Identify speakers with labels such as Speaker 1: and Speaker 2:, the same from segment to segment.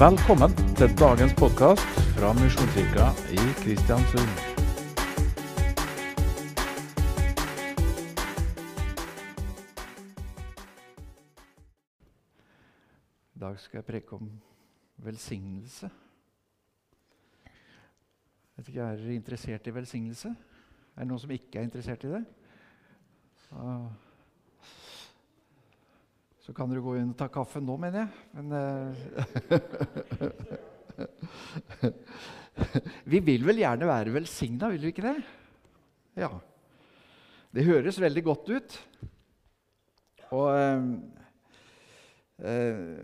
Speaker 1: Velkommen til dagens podkast fra Misjonskirka i Kristiansund.
Speaker 2: I dag skal jeg preke om velsignelse. Vet ikke, Er dere interessert i velsignelse? Er det noen som ikke er interessert i det? Ah. Så kan dere gå inn og ta kaffe nå, mener jeg. Men uh, Vi vil vel gjerne være velsigna, vil vi ikke det? Ja. Det høres veldig godt ut. Og uh, uh,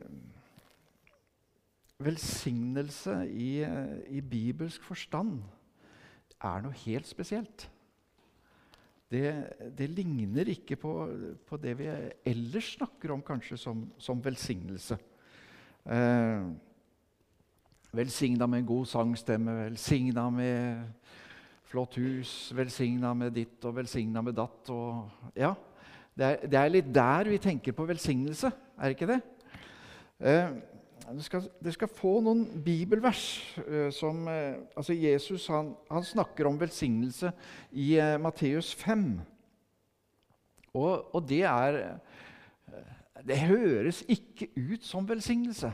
Speaker 2: Velsignelse i, i bibelsk forstand er noe helt spesielt. Det, det ligner ikke på, på, det vi ellers snakker om kanskje som, som velsignelse. Eh, velsigna med en god sangstemme, velsigna med flott hus, velsigna med ditt og velsigna med datt. Og, ja, det er, det er, litt der vi tenker på velsignelse, er ikke det? Eh, dere skal, dere skal, få noen bibelvers uh, som uh, altså Jesus han, han, snakker om velsignelse i uh, Matteus 5. Og, og det er Det høres ikke ut som velsignelse,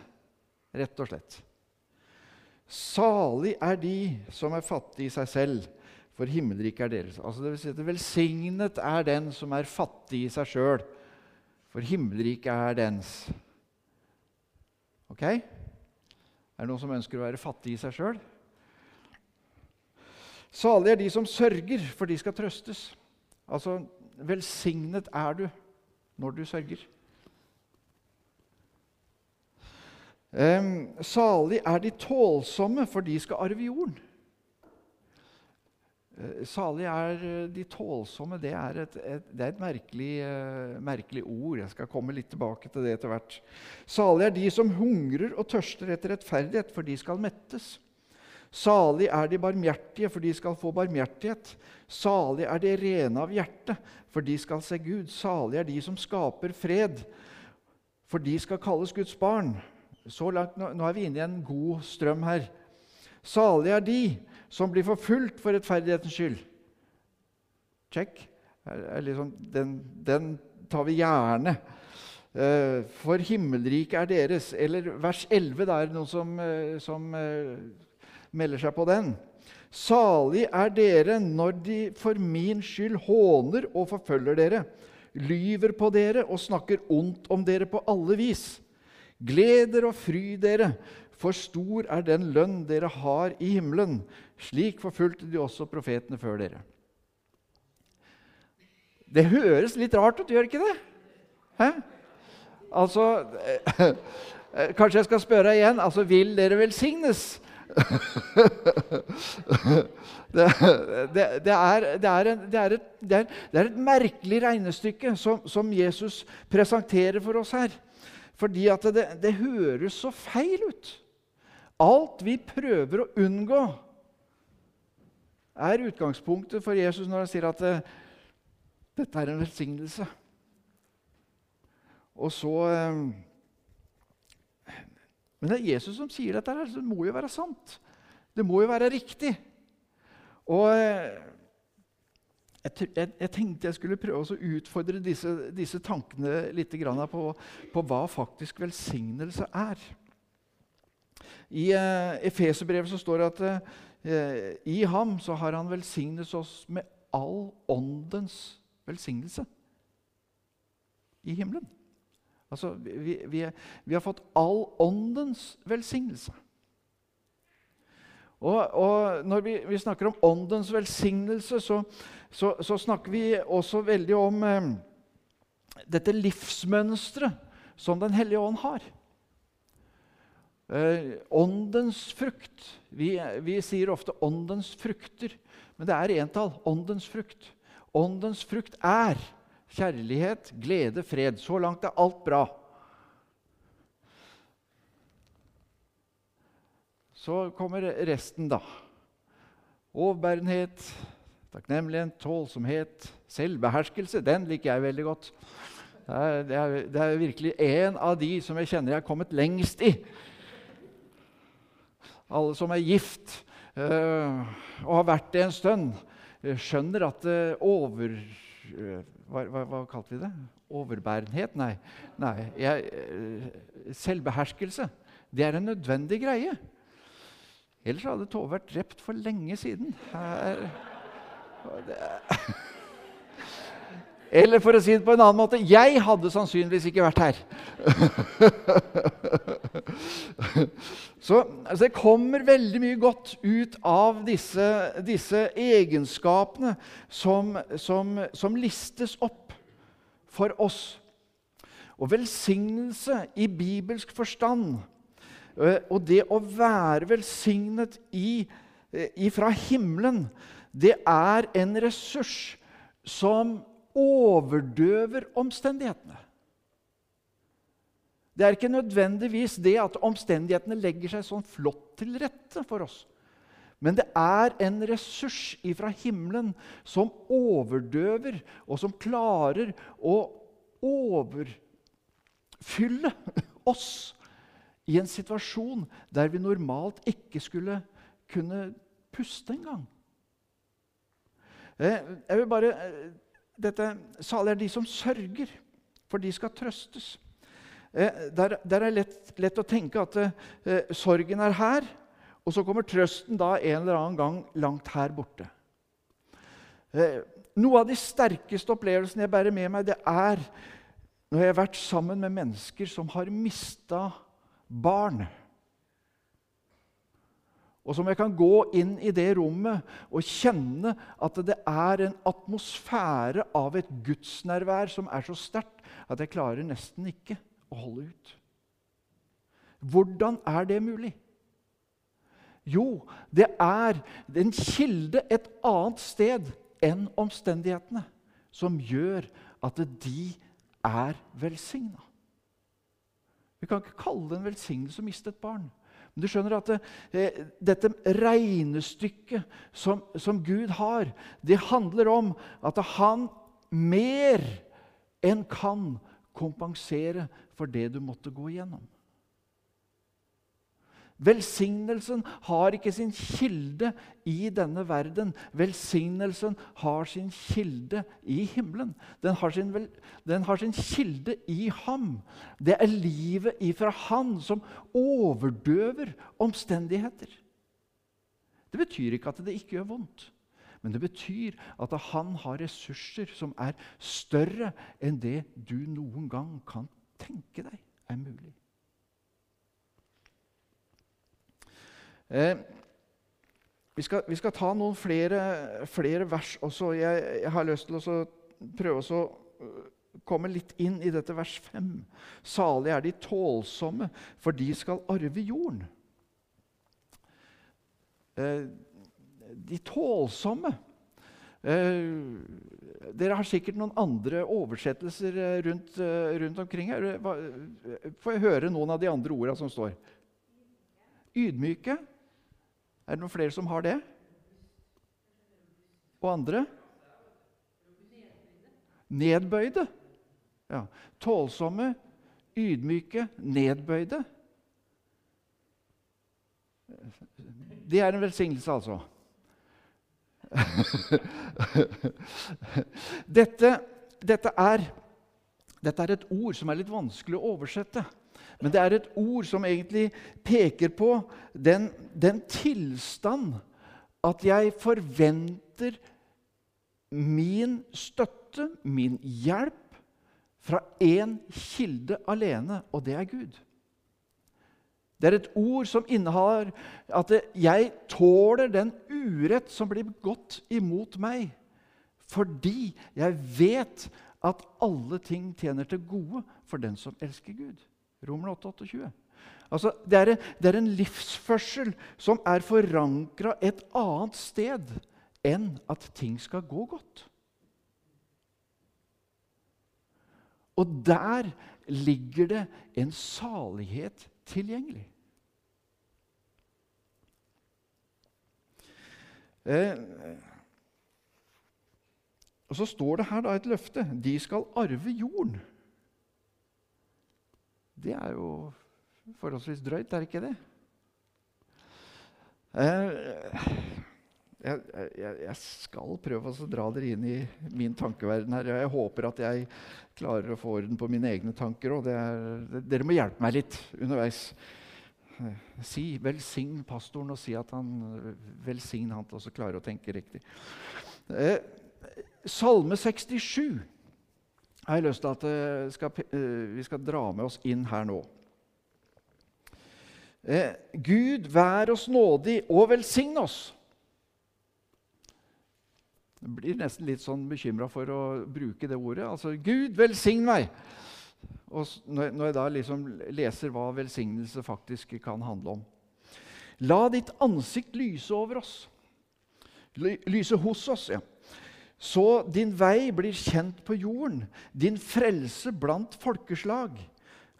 Speaker 2: rett og slett. Salig er de som er fattige i seg selv, for himmelriket er deres. Altså det vil si at Velsignet er den som er fattig i seg sjøl, for himmelriket er dens. Ok? Er det noen som ønsker å være fattig i seg sjøl? Salige er de som sørger, for de skal trøstes. Altså, velsignet er du når du sørger. Um, salig er de tålsomme, for de skal arve jorden. Uh, salig er uh, de tålsomme. Det er et, et, det er et merkelig, uh, merkelig, ord. Jeg skal komme litt tilbake til det etter hvert. Salig er de som hungrer og tørster etter rettferdighet, for de skal mettes. Salig er de barmhjertige, for de skal få barmhjertighet. Salig er de rene av hjerte, for de skal se Gud. Salig er de som skaper fred, for de skal kalles Guds barn. Så langt, nå, nå er vi inne i en god strøm her. Salig er de som blir forfulgt for rettferdighetens skyld. Check. Liksom, den, den, tar vi gjerne. Uh, for himmelriket er deres. Eller vers 11, det er noen som, uh, som uh, melder seg på den. Salig er dere når de for min skyld håner og forfølger dere, lyver på dere og snakker ondt om dere på alle vis. Gled dere og fry dere, for stor er den lønn dere har i himmelen. Slik forfulgte de også profetene før dere. Det høres litt rart ut, gjør ikke det? Hæ? Altså Kanskje jeg skal spørre igjen. Altså, vil dere velsignes? det, er, et, er, merkelig regnestykke som, som Jesus presenterer for oss her. Fordi at det, det høres så feil ut. Alt vi prøver å unngå, er utgangspunktet for Jesus når han sier at uh, dette er en velsignelse. Og så uh, Men det er Jesus som sier dette, her, så det må jo være sant. Det må jo være riktig. Og uh, jeg, jeg, jeg, tenkte jeg skulle prøve å utfordre disse, disse tankene litt på, på, hva faktisk velsignelse er. I uh, Efeserbrevet står det at uh, i ham så har han velsignet oss med all åndens velsignelse i himmelen. Altså, vi, vi, vi har fått all åndens velsignelse. Og, og Når vi, vi, snakker om åndens velsignelse, så, så, så snakker vi også veldig om eh, dette livsmønsteret som Den hellige ånd har. Eh, åndens frukt. Vi, vi, sier ofte 'åndens frukter', men det er entall. Åndens frukt. Åndens frukt er kjærlighet, glede, fred. Så langt er alt bra. Så kommer resten, da. Overbærenhet, takknemlighet, tålsomhet, selvbeherskelse. Den liker jeg veldig godt. Det er, det er, det er virkelig en av de som jeg kjenner jeg har kommet lengst i. alle som er gift uh, og har vært det en stund, uh, skjønner at uh, over... Hva, hva, hva, kalte vi det? Overbærenhet? Nei. Nei jeg, selvbeherskelse. Det er en nødvendig greie. Ellers hadde Tove vært drept for lenge siden. Her, eller for å si det på en annen måte jeg hadde sannsynligvis ikke vært her. Så altså, Det kommer veldig mye godt ut av disse, disse egenskapene som, som, som, listes opp for oss. Og velsignelse i bibelsk forstand, og det å være velsignet i, fra himmelen, det er en ressurs som overdøver omstendighetene. Det er ikke nødvendigvis det at omstendighetene legger seg sånn flott til rette for oss. Men det er en ressurs ifra himmelen som overdøver, og som klarer å overfylle oss i en situasjon der vi normalt ikke skulle kunne puste engang. Eh, jeg vil bare, eh, dette, Salige er de som sørger, for de skal trøstes. Eh, der, der er lett, lett, å tenke at eh, sorgen er her, og så kommer trøsten da en eller annen gang langt her borte. Eh, noe av de sterkeste opplevelsene jeg bærer med meg, det er når jeg har vært sammen med mennesker som har mista barn. Og som jeg kan gå inn i det rommet og kjenne at det er en atmosfære av et gudsnærvær som er så sterkt at jeg klarer nesten ikke å holde ut. Hvordan er det mulig? Jo, det er en kilde et annet sted enn omstendighetene som gjør at de er velsigna. Vi kan ikke kalle det en velsignelse å miste et barn. Men du skjønner at det, eh, dette regnestykket som, som, Gud har, det handler om at han mer enn kan kompensere for det du måtte gå igjennom. Velsignelsen har ikke sin kilde i denne verden. Velsignelsen har sin kilde i himmelen. Den har sin, den har sin kilde i ham. Det er livet ifra han som overdøver omstendigheter. Det betyr ikke at det ikke gjør vondt. Men det betyr at han har ressurser som er større enn det du noen gang kan tenke deg er mulig. Eh, vi, skal, vi, skal, ta noen flere, flere vers også. Jeg, jeg, har lyst til å prøve å øh, komme litt inn i dette vers 5. Salig er de tålsomme, for de skal arve jorden. Eh, de tålsomme. Eh, dere har sikkert noen andre oversettelser eh, rundt, eh, rundt omkring her. Hva, får jeg høre noen av de andre ordene som står? Ydmyke. Er det noen flere som har det? Og andre? Nedbøyde. Ja. Tålsomme, ydmyke, nedbøyde. Det er en velsignelse, altså. dette, dette, er, dette er et ord som er litt vanskelig å oversette. Men det er et ord som egentlig peker på den, den tilstand at jeg forventer min støtte, min hjelp, fra én kilde alene, og det er Gud. Det er et ord som innehar at jeg tåler den urett som blir begått imot meg, fordi jeg vet at alle ting tjener til gode for den som elsker Gud. Romer 8, 28. Altså, det, er, det er en livsførsel som er forankra et annet sted enn at ting skal gå godt. Og der ligger det en salighet tilgjengelig. Eh, og Så står det her da et løfte. De skal arve jorden. Det er jo forholdsvis drøyt, er det ikke det? Eh, jeg, jeg, jeg, skal prøve å dra dere inn i min tankeverden her. Jeg håper at jeg klarer å få orden på mine egne tanker òg. Dere må hjelpe meg litt underveis. Eh, si, Velsign pastoren og si at han velsign han til å klare å tenke riktig. Eh, Salme 67 har jeg lyst til at eh, skal, eh, vi skal dra med oss inn her nå. Eh, Gud, vær oss nådig og velsign oss. Jeg blir nesten litt sånn bekymra for å bruke det ordet. Altså, Gud, velsign meg! Og når jeg da liksom leser hva velsignelse faktisk kan handle om. La ditt ansikt lyse over oss. Lyse hos oss, ja. Så din vei blir kjent på jorden, din frelse blant folkeslag.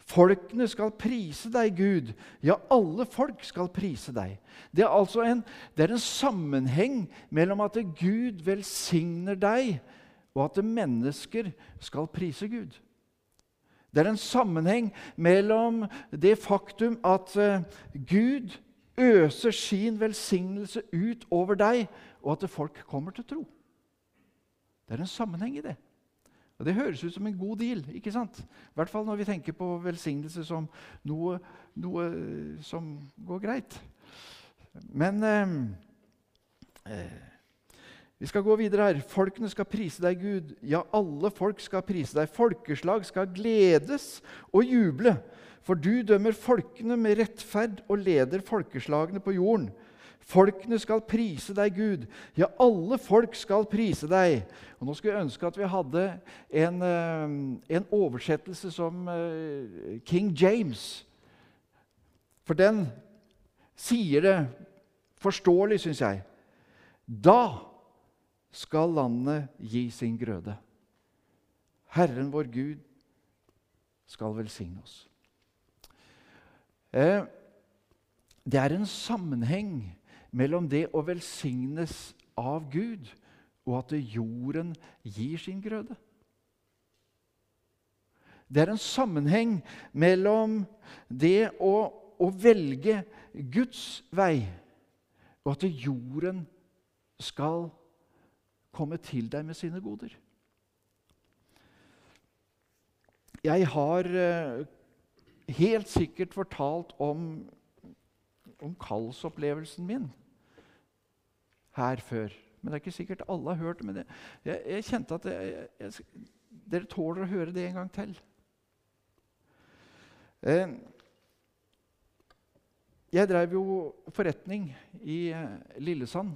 Speaker 2: Folkene skal prise deg, Gud. Ja, alle folk skal prise deg. Det er altså en, er en sammenheng mellom at Gud velsigner deg, og at mennesker skal prise Gud. Det er en sammenheng mellom det faktum at uh, Gud øser sin velsignelse ut over deg, og at folk kommer til tro. Det er en sammenheng i det. Og Det høres ut som en god deal, ikke sant? I hvert fall når vi tenker på velsignelse som noe, noe eh, som går greit. Men eh, eh, vi skal gå videre her. Folkene skal prise deg, Gud. Ja, alle folk skal prise deg. Folkeslag skal gledes og juble. For du dømmer folkene med rettferd og leder folkeslagene på jorden. Folkene skal prise deg, Gud. Ja, alle folk skal prise deg. Og Nå skulle jeg ønske at vi hadde en, eh, en oversettelse som eh, King James. For den sier det forståelig, syns jeg. Da skal landet gi sin grøde. Herren vår Gud skal velsigne oss. Eh, det er en sammenheng mellom det å velsignes av Gud og at jorden gir sin grøde. Det er en sammenheng mellom det å, å velge Guds vei og at jorden skal komme til deg med sine goder. Jeg har eh, helt sikkert fortalt om, om kallsopplevelsen min her før. Men det er ikke sikkert alle har hørt det. Men jeg, jeg, kjente at jeg, jeg, dere tåler å høre det en gang til. Eh, jeg drev jo forretning i eh, Lillesand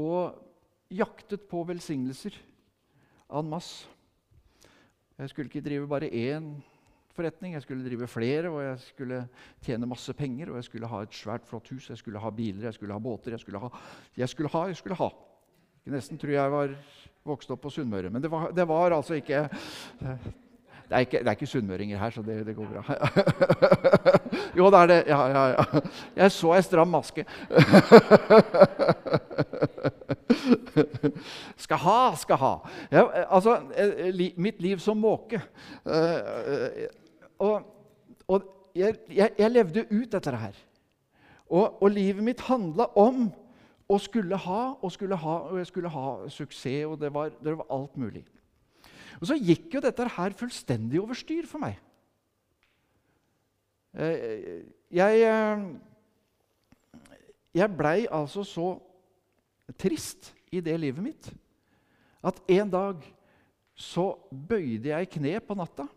Speaker 2: og jaktet på velsignelser en masse. Jeg skulle ikke drive bare én forretning. Jeg skulle drive flere, og jeg skulle tjene masse penger. Og jeg skulle ha et svært, flott hus, jeg skulle ha biler, jeg skulle ha båter. Jeg skulle ha, jeg skulle ha. jeg skulle ha. Jeg nesten tror jeg var vokst opp på Sunnmøre. Men det var, det var altså ikke det er ikke, det er ikke sunnmøringer her, så det, det, går bra. jo, det er det. Ja, ja, ja. Jeg så ei stram maske. skal ha, skal ha. Ja, altså, li, mitt liv som måke. Og, og jeg, jeg, jeg, levde ut dette her. Og, og livet mitt handla om å skulle ha og skulle ha og jeg skulle ha suksess, og det var, det var alt mulig. Og så gikk jo dette her fullstendig over styr for meg. Eh, jeg, eh, jeg blei altså så trist i det livet mitt at en dag så bøyde jeg kne på natta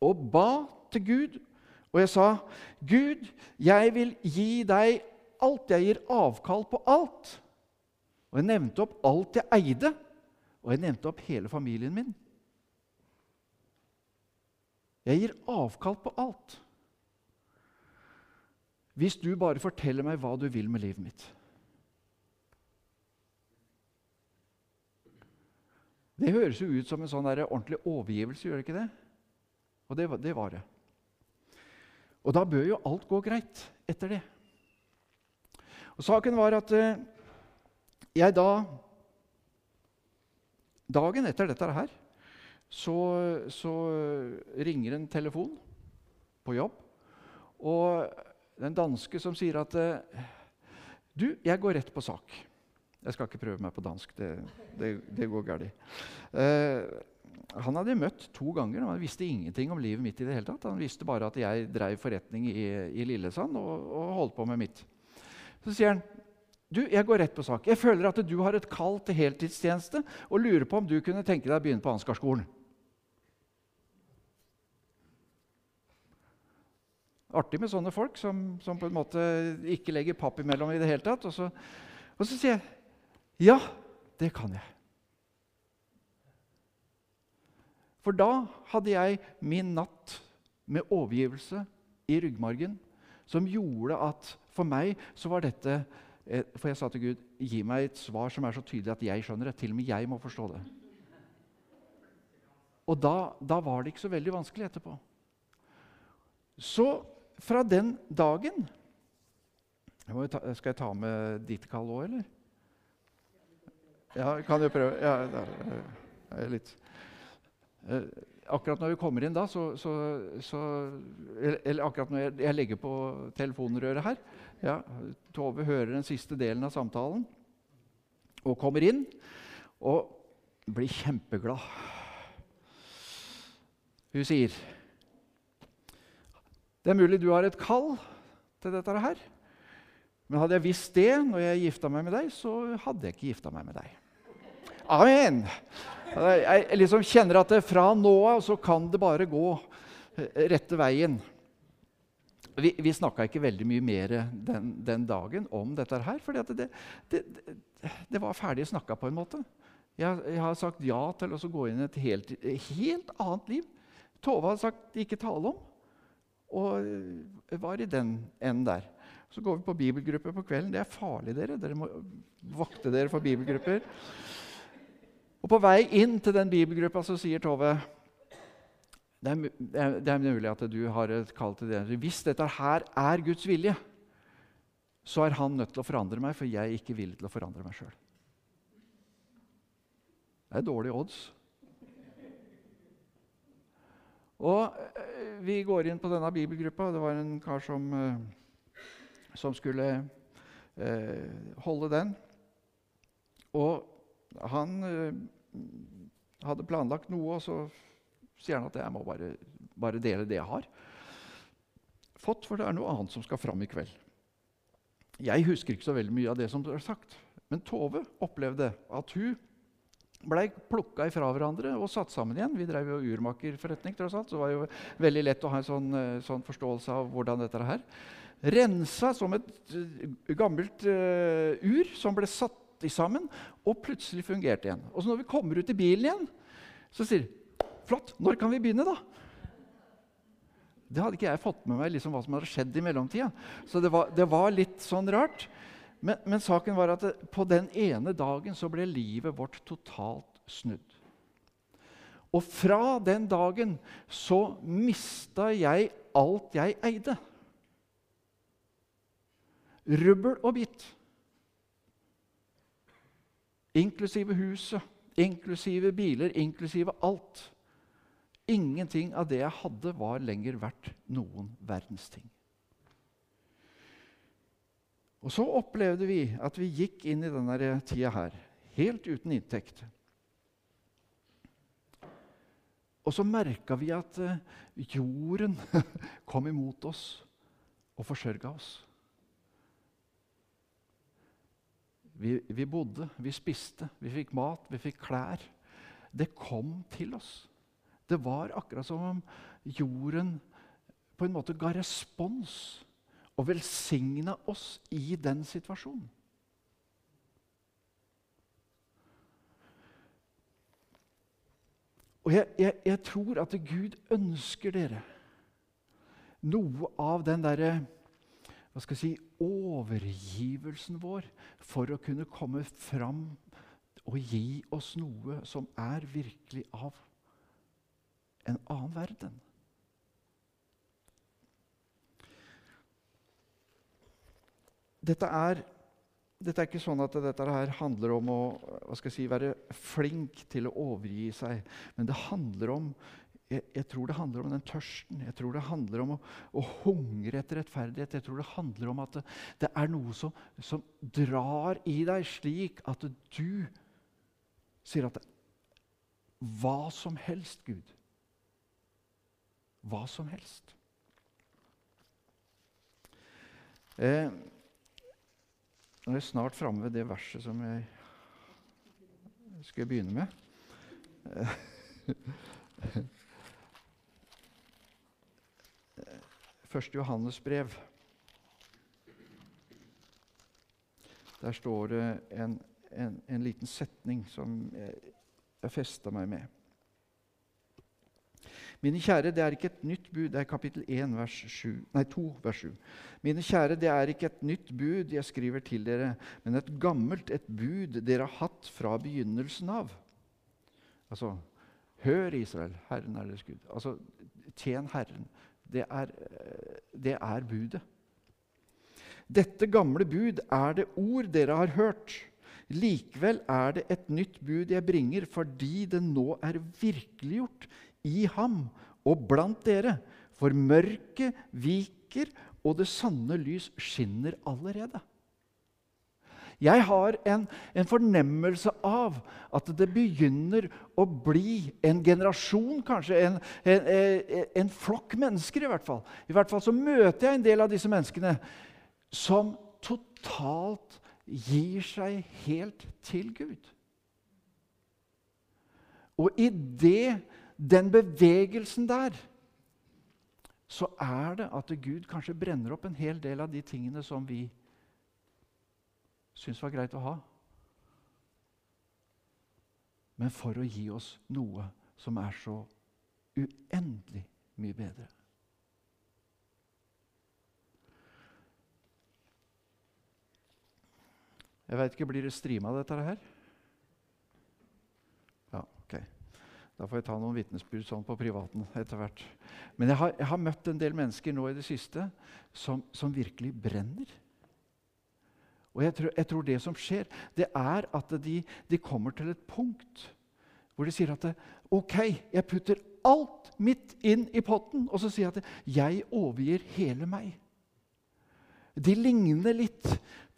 Speaker 2: og ba til Gud. Og jeg sa, 'Gud, jeg vil gi deg alt. Jeg gir avkall på alt.' Og jeg nevnte opp alt jeg eide, og jeg nevnte opp hele familien min. Jeg gir avkall på alt. Hvis du bare forteller meg hva du vil med livet mitt. Det høres jo ut som en sånn ordentlig overgivelse, gjør det ikke det? Og det, det var det. Og da bør jo alt gå greit etter det. Og Saken var at eh, jeg da Dagen etter dette her så, så ringer en telefon på jobb. Og den danske som sier at eh, Du, jeg går rett på sak. Jeg skal ikke prøve meg på dansk. Det, det, det går galt. Han hadde møtt to ganger, og han visste ingenting om livet mitt. i det hele tatt. Han visste bare at jeg drev forretning i, i Lillesand og, og, holdt på med mitt. Så sier han du, jeg går rett på sak. Jeg føler at du har et kall til heltidstjeneste og lurer på om du kunne tenke deg å begynne på Ansgarskolen. Artig med sånne folk som, som, på en måte ikke legger papp imellom i det hele tatt. Og så, og så sier jeg ja, det kan jeg. For da hadde jeg min natt med overgivelse i ryggmargen som gjorde at for meg så var dette eh, For jeg sa til Gud gi meg et svar som er så tydelig at jeg skjønner det. Til og med jeg må forstå det. Og da, da var det ikke så veldig vanskelig etterpå. Så fra den dagen Skal jeg ta med ditt kall òg, eller? Ja, kan du prøve. Ja, det er litt Eh, akkurat når vi kommer inn da, så, så, så Eller akkurat når jeg, jeg, legger på telefonrøret her ja, Tove hører den siste delen av samtalen og kommer inn og blir kjempeglad. Hun sier Det er mulig du har et kall til dette her. Men hadde jeg visst det når jeg gifta meg med deg, så hadde jeg ikke gifta meg med deg. Amen! Jeg liksom kjenner at fra nå av så kan det bare gå eh, rette veien. Vi, vi snakka ikke veldig mye mer den, den, dagen om dette her. For det, det, det, var ferdig snakka på en måte. Jeg, jeg, har sagt ja til å gå inn i et helt, helt annet liv. Tove hadde sagt 'ikke tale om', og var i den enden der. Så går vi på bibelgruppe på kvelden. Det er farlig, dere. Dere må vokte dere for bibelgrupper. Og På vei inn til den bibelgruppa så sier Tove det er, det er, mulig at du har et kall til det. Hvis dette her er Guds vilje, så er han nødt til å forandre meg, for jeg er ikke villig til å forandre meg sjøl. Det er dårlige odds. Og eh, Vi går inn på denne bibelgruppa. Det var en kar som, eh, som skulle eh, holde den. Og han uh, hadde planlagt noe, og så sier han at jeg må bare, bare, dele det jeg har fått, for det er noe annet som skal fram i kveld. Jeg husker ikke så veldig mye av det som ble sagt, men Tove opplevde at hun blei plukka ifra hverandre og satt sammen igjen. Vi drev jo urmakerforretning, tross alt, så det var jo veldig lett å ha en sånn, eh, sånn forståelse av hvordan dette er her. Rensa som et eh, gammelt uh, ur som ble satt de sammen, og plutselig fungerte igjen. Og så når vi kommer ut i bilen igjen, så sier de Flott, når kan vi begynne, da? Det hadde ikke jeg fått med meg liksom, hva som hadde skjedd i mellomtida. Så det var, det var litt sånn rart. Men, men, saken var at det, på den ene dagen så ble livet vårt totalt snudd. Og fra den dagen så mista jeg alt jeg eide. Rubbel og bitt inklusive huset, inklusive biler, inklusive alt. Ingenting av det jeg hadde, var lenger verdt noen verdens ting. Og så opplevde vi at vi gikk inn i denne tida her helt uten inntekt. Og så merka vi at eh, jorden kom imot oss og forsørga oss. Vi, vi, bodde, vi spiste, vi fikk mat, vi fikk klær. Det kom til oss. Det var akkurat som om jorden på en måte ga respons og velsigna oss i den situasjonen. Og jeg, jeg, jeg tror at Gud ønsker dere noe av den derre hva skal jeg si, overgivelsen vår for å kunne komme fram og gi oss noe som er virkelig av en annen verden. Dette er, dette er ikke sånn at dette her handler om å si, være flink til å overgi seg, men det handler om jeg, jeg, tror det handler om den tørsten. Jeg tror det handler om å, å hungre etter rettferdighet. Jeg tror det handler om at det, det er noe som, som, drar i deg slik at du sier at Hva som helst, Gud. Hva som helst. Eh, nå er jeg snart framme ved det verset som jeg skal begynne med. Første Johannes brev. Der står det en, en, en liten setning som jeg, jeg festa meg med. Mine kjære, det er ikke et nytt bud. Det er kapittel 1, vers 7, nei, 2, vers 7. Mine kjære, det er ikke et nytt bud jeg skriver til dere, men et gammelt, et bud dere har hatt fra begynnelsen av. Altså, hør Israel, Herren er deres Gud. Altså, tjen Herren. Det er, det er budet. Dette gamle bud er det ord dere har hørt. Likevel er det et nytt bud jeg bringer, fordi det nå er virkeliggjort i ham og blant dere. For mørket viker, og det sanne lys skinner allerede. Jeg har en, en, fornemmelse av at det begynner å bli en generasjon, kanskje en, en, en, flokk mennesker. I hvert fall I hvert fall så møter jeg en del av disse menneskene som totalt gir seg helt til Gud. Og i det den bevegelsen der, så er det at Gud kanskje brenner opp en hel del av de tingene som vi syns var greit å ha. Men for å gi oss noe som er så uendelig mye bedre. Jeg veit ikke, Blir det strima, dette her? Ja, ok. Da får jeg ta noen vitnesbyrd sånn på privaten etter hvert. Men jeg har, jeg har, møtt en del mennesker nå i det siste som, som virkelig brenner. Og jeg tror, jeg tror, det som skjer, det er at de, de, kommer til et punkt hvor de sier at OK, jeg putter alt mitt inn i potten, og så sier jeg at jeg overgir hele meg. De ligner litt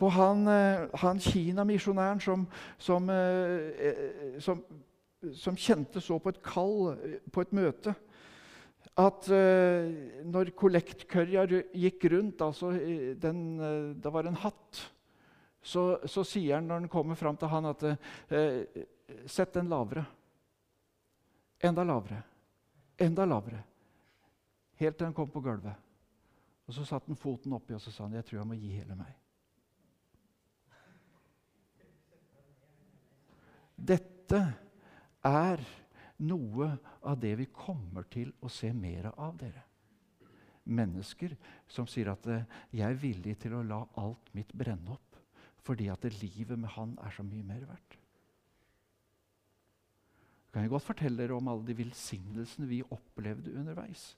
Speaker 2: på han, eh, han Kina-misjonæren som, som, eh, som som kjente så på et kall eh, på et møte at når kollektkørja gikk rundt altså den, Det var en hatt. Så, så, sier han når han kommer fram til han, at eh, Sett den lavere. Enda lavere. Enda lavere. Helt til han kom på gulvet. Og Så satte han foten oppi og så sa han, jeg tror jeg må gi hele meg. Dette er noe av det vi kommer til å se mer av dere. Mennesker som sier at 'jeg er villig til å la alt mitt brenne opp' fordi at livet med han er så mye mer verdt. Jeg kan godt fortelle dere om alle de velsignelsene vi opplevde underveis.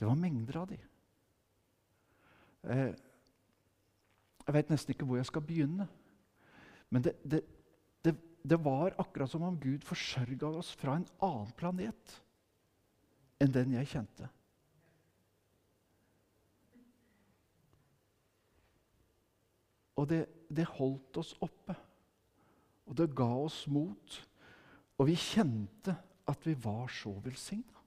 Speaker 2: Det var mengder av de. Eh, jeg vet nesten ikke hvor jeg skal begynne. Men det, det, det var akkurat som om Gud forsørga oss fra en annen planet enn den jeg kjente. Og det, det holdt oss oppe, og det ga oss mot. Og vi kjente at vi var så velsigna.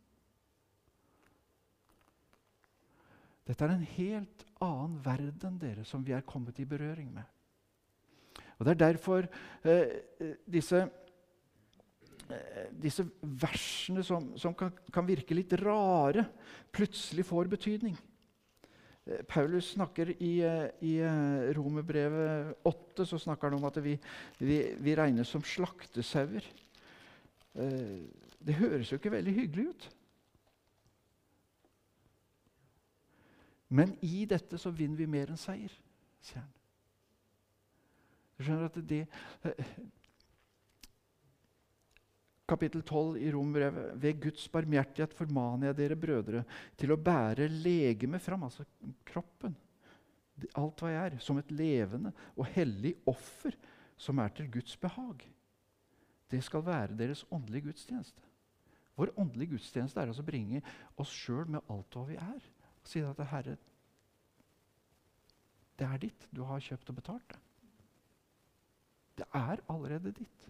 Speaker 2: Dette er en helt annen verden dere, som vi er kommet i berøring med. Og Det er derfor eh, disse, eh, disse versene som, som kan, kan, virke litt rare, plutselig får betydning. Eh, Paulus snakker i, eh, i eh, Romerbrevet 8 så snakker han om at vi, vi, vi regnes som slaktesauer. Det høres jo ikke veldig hyggelig ut. Men i dette så vinner vi mer enn seier, sier han. Du skjønner at det Kapittel 12 i Rombrevet. Ved Guds barmhjertighet formaner jeg dere brødre til å bære legemet fram, altså kroppen, alt hva jeg er, som et levende og hellig offer som er til Guds behag. Det skal være deres åndelige gudstjeneste. Vår åndelige gudstjeneste er altså å bringe oss sjøl med alt hva vi er. Og si at Herre, det er ditt. Du har kjøpt og betalt det. Det er allerede ditt.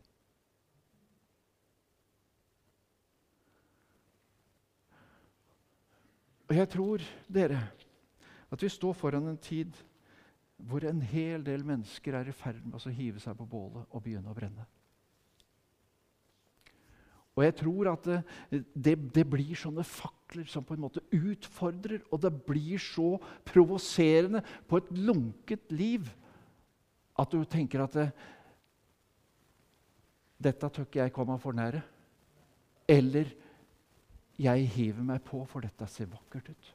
Speaker 2: Og jeg tror, dere, at vi står foran en tid hvor en hel del mennesker er i ferd med å hive seg på bålet og begynne å brenne. Og jeg tror at det, det, det, blir sånne fakler som på en måte utfordrer, og det blir så provoserende på et lunket liv at du tenker at det, dette tør ikke jeg komme for nære. Eller jeg hiver meg på, for dette ser vakkert ut.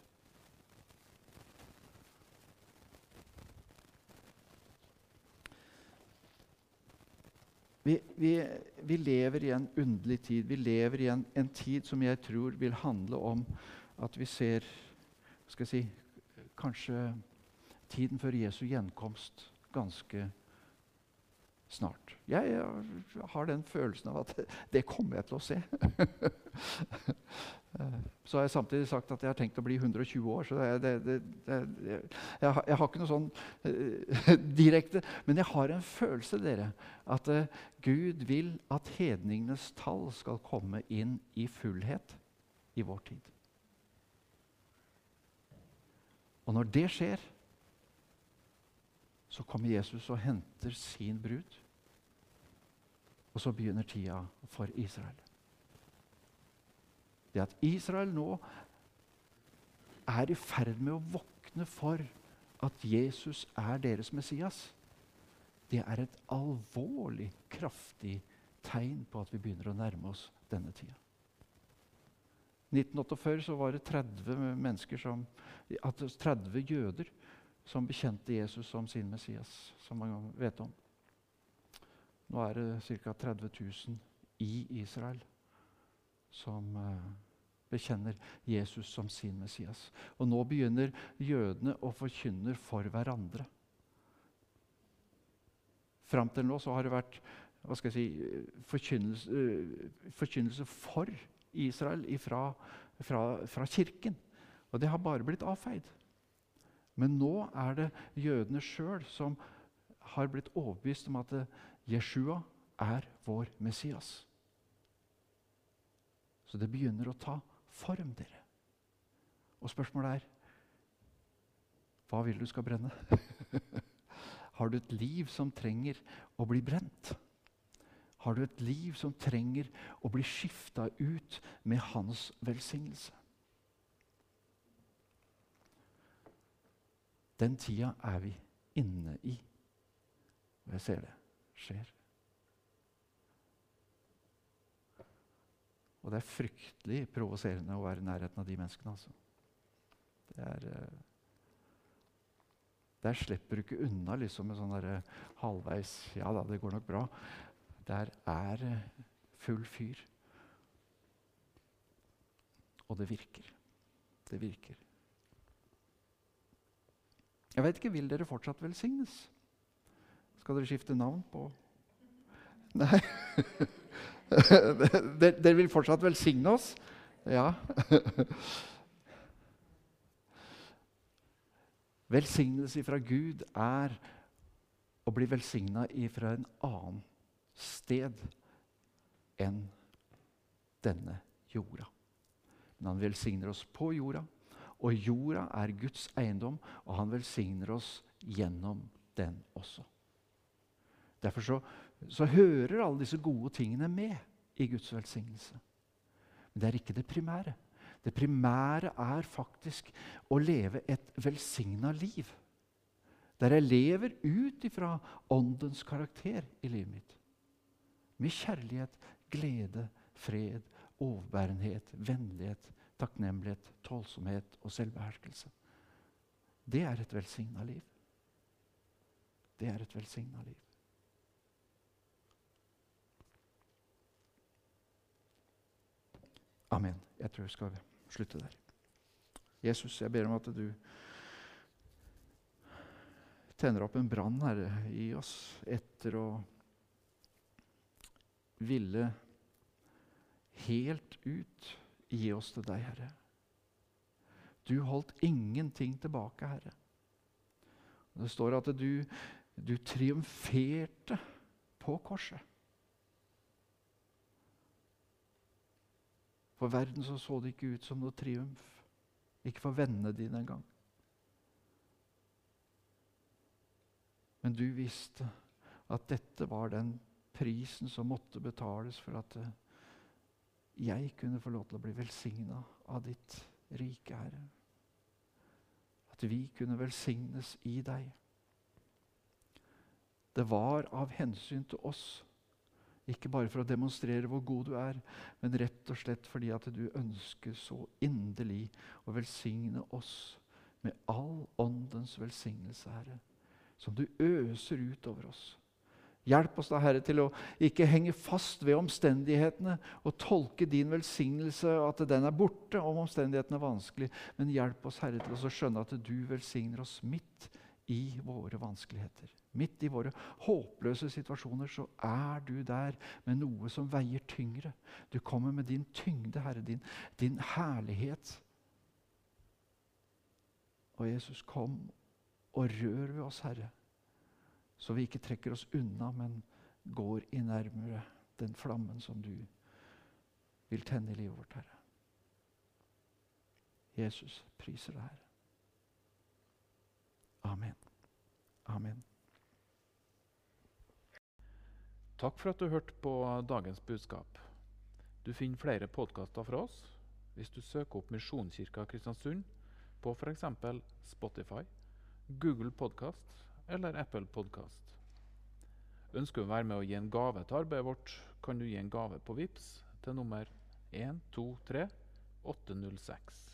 Speaker 2: Vi, vi, vi, lever i en underlig tid. Vi lever i en, en, tid som jeg tror vil handle om at vi ser skal jeg si, Kanskje tiden før Jesu gjenkomst ganske snart. Jeg, har den følelsen av at det kommer jeg til å se. så har jeg samtidig sagt at jeg har tenkt å bli 120 år. så det, det, det, jeg, jeg, har, ikke noe sånn uh, direkte Men jeg har en følelse dere, at uh, Gud vil at hedningenes tall skal komme inn i fullhet i vår tid. Og når det skjer, så kommer Jesus og henter sin brud. Og så begynner tida for Israel det at Israel nå er i ferd med å våkne for at Jesus er deres Messias, det er et alvorlig, kraftig tegn på at vi begynner å nærme oss denne tida. I 1948 så var det 30 som, 30 jøder som bekjente Jesus som sin Messias, som man vet om. Nå er det ca. 30 000 i Israel som uh, bekjenner Jesus som sin Messias. Og nå begynner jødene å forkynne for hverandre. Fram til nå så har det vært hva skal jeg si, forkynnelse, uh, forkynnelse for Israel fra, fra, fra Kirken. Og det har bare blitt avfeid. Men nå er det jødene sjøl som har blitt overbevist om at Jeshua er vår Messias. Så det begynner å ta form, dere. Og spørsmålet er hva vil du skal brenne? Har du et liv som trenger å bli brent? Har du et liv som trenger å bli skifta ut med hans velsignelse? Den tida er vi inne i. Og jeg ser det skjer. Og det er fryktelig provoserende å være i nærheten av de menneskene. altså. Det er, eh, Der slipper du ikke unna liksom med sånn der, halvveis 'Ja da, det går nok bra'. Der er eh, full fyr. Og det virker. Det virker. Jeg vet ikke, Vil dere fortsatt velsignes? Skal dere skifte navn på Nei. Dere vil fortsatt velsigne oss? Ja. Velsignelse fra Gud er å bli velsigna fra en annen sted enn denne jorda. Men han velsigner oss på jorda, og jorda er Guds eiendom, og han velsigner oss gjennom den også. Derfor så så hører alle disse gode tingene med i Guds velsignelse. Men det er ikke det primære. Det primære er faktisk å leve et velsigna liv. Der jeg lever ut ifra åndens karakter i livet mitt. Med kjærlighet, glede, fred, overbærenhet, vennlighet, takknemlighet, tålsomhet og selvbeherskelse. Det er et velsigna liv. Det er et velsigna liv. Amen. Jeg tror vi skal slutte der. Jesus, jeg ber om at du tenner opp en brann, Herre, i oss etter å ville helt ut. Gi oss til deg, Herre. Du holdt ingenting tilbake, Herre. Det står at du, du triumferte på korset. For verden så, så det ikke ut som noe triumf. Ikke for vennene dine engang. Men du visste at dette var den prisen som måtte betales for at eh, jeg kunne få lov til å bli velsigna av ditt rike, Herre. At vi kunne velsignes i deg. Det var av hensyn til oss, ikke bare for å demonstrere hvor god du er, men rett og slett fordi at du ønsker så inderlig å velsigne oss med all åndens velsignelse, Herre som du øser ut over oss. Hjelp oss da, Herre, til å ikke henge fast ved omstendighetene og tolke din velsignelse, at den er borte om omstendighetene er vanskelig. Men hjelp oss, Herre, til å skjønne at du velsigner oss midt i våre vanskeligheter. Midt i våre håpløse situasjoner så er du der med noe som veier tyngre. Du kommer med din tyngde, Herre, din, din herlighet. Og Jesus, kom og rør ved oss, Herre, så vi ikke trekker oss unna, men går i nærmere den flammen som du vil tenne i livet vårt, Herre. Jesus priser deg, Herre. Amen. Amen.
Speaker 1: Takk for at du hørte på dagens budskap. Du finner flere podkaster fra oss hvis du søker opp Misjonskirka Kristiansund på f.eks. Spotify Google Podkast eller Apple Podkast. Ønsker du å være med å gi en gave til arbeidet vårt, kan du gi en gave på VIPS til nummer 123 806.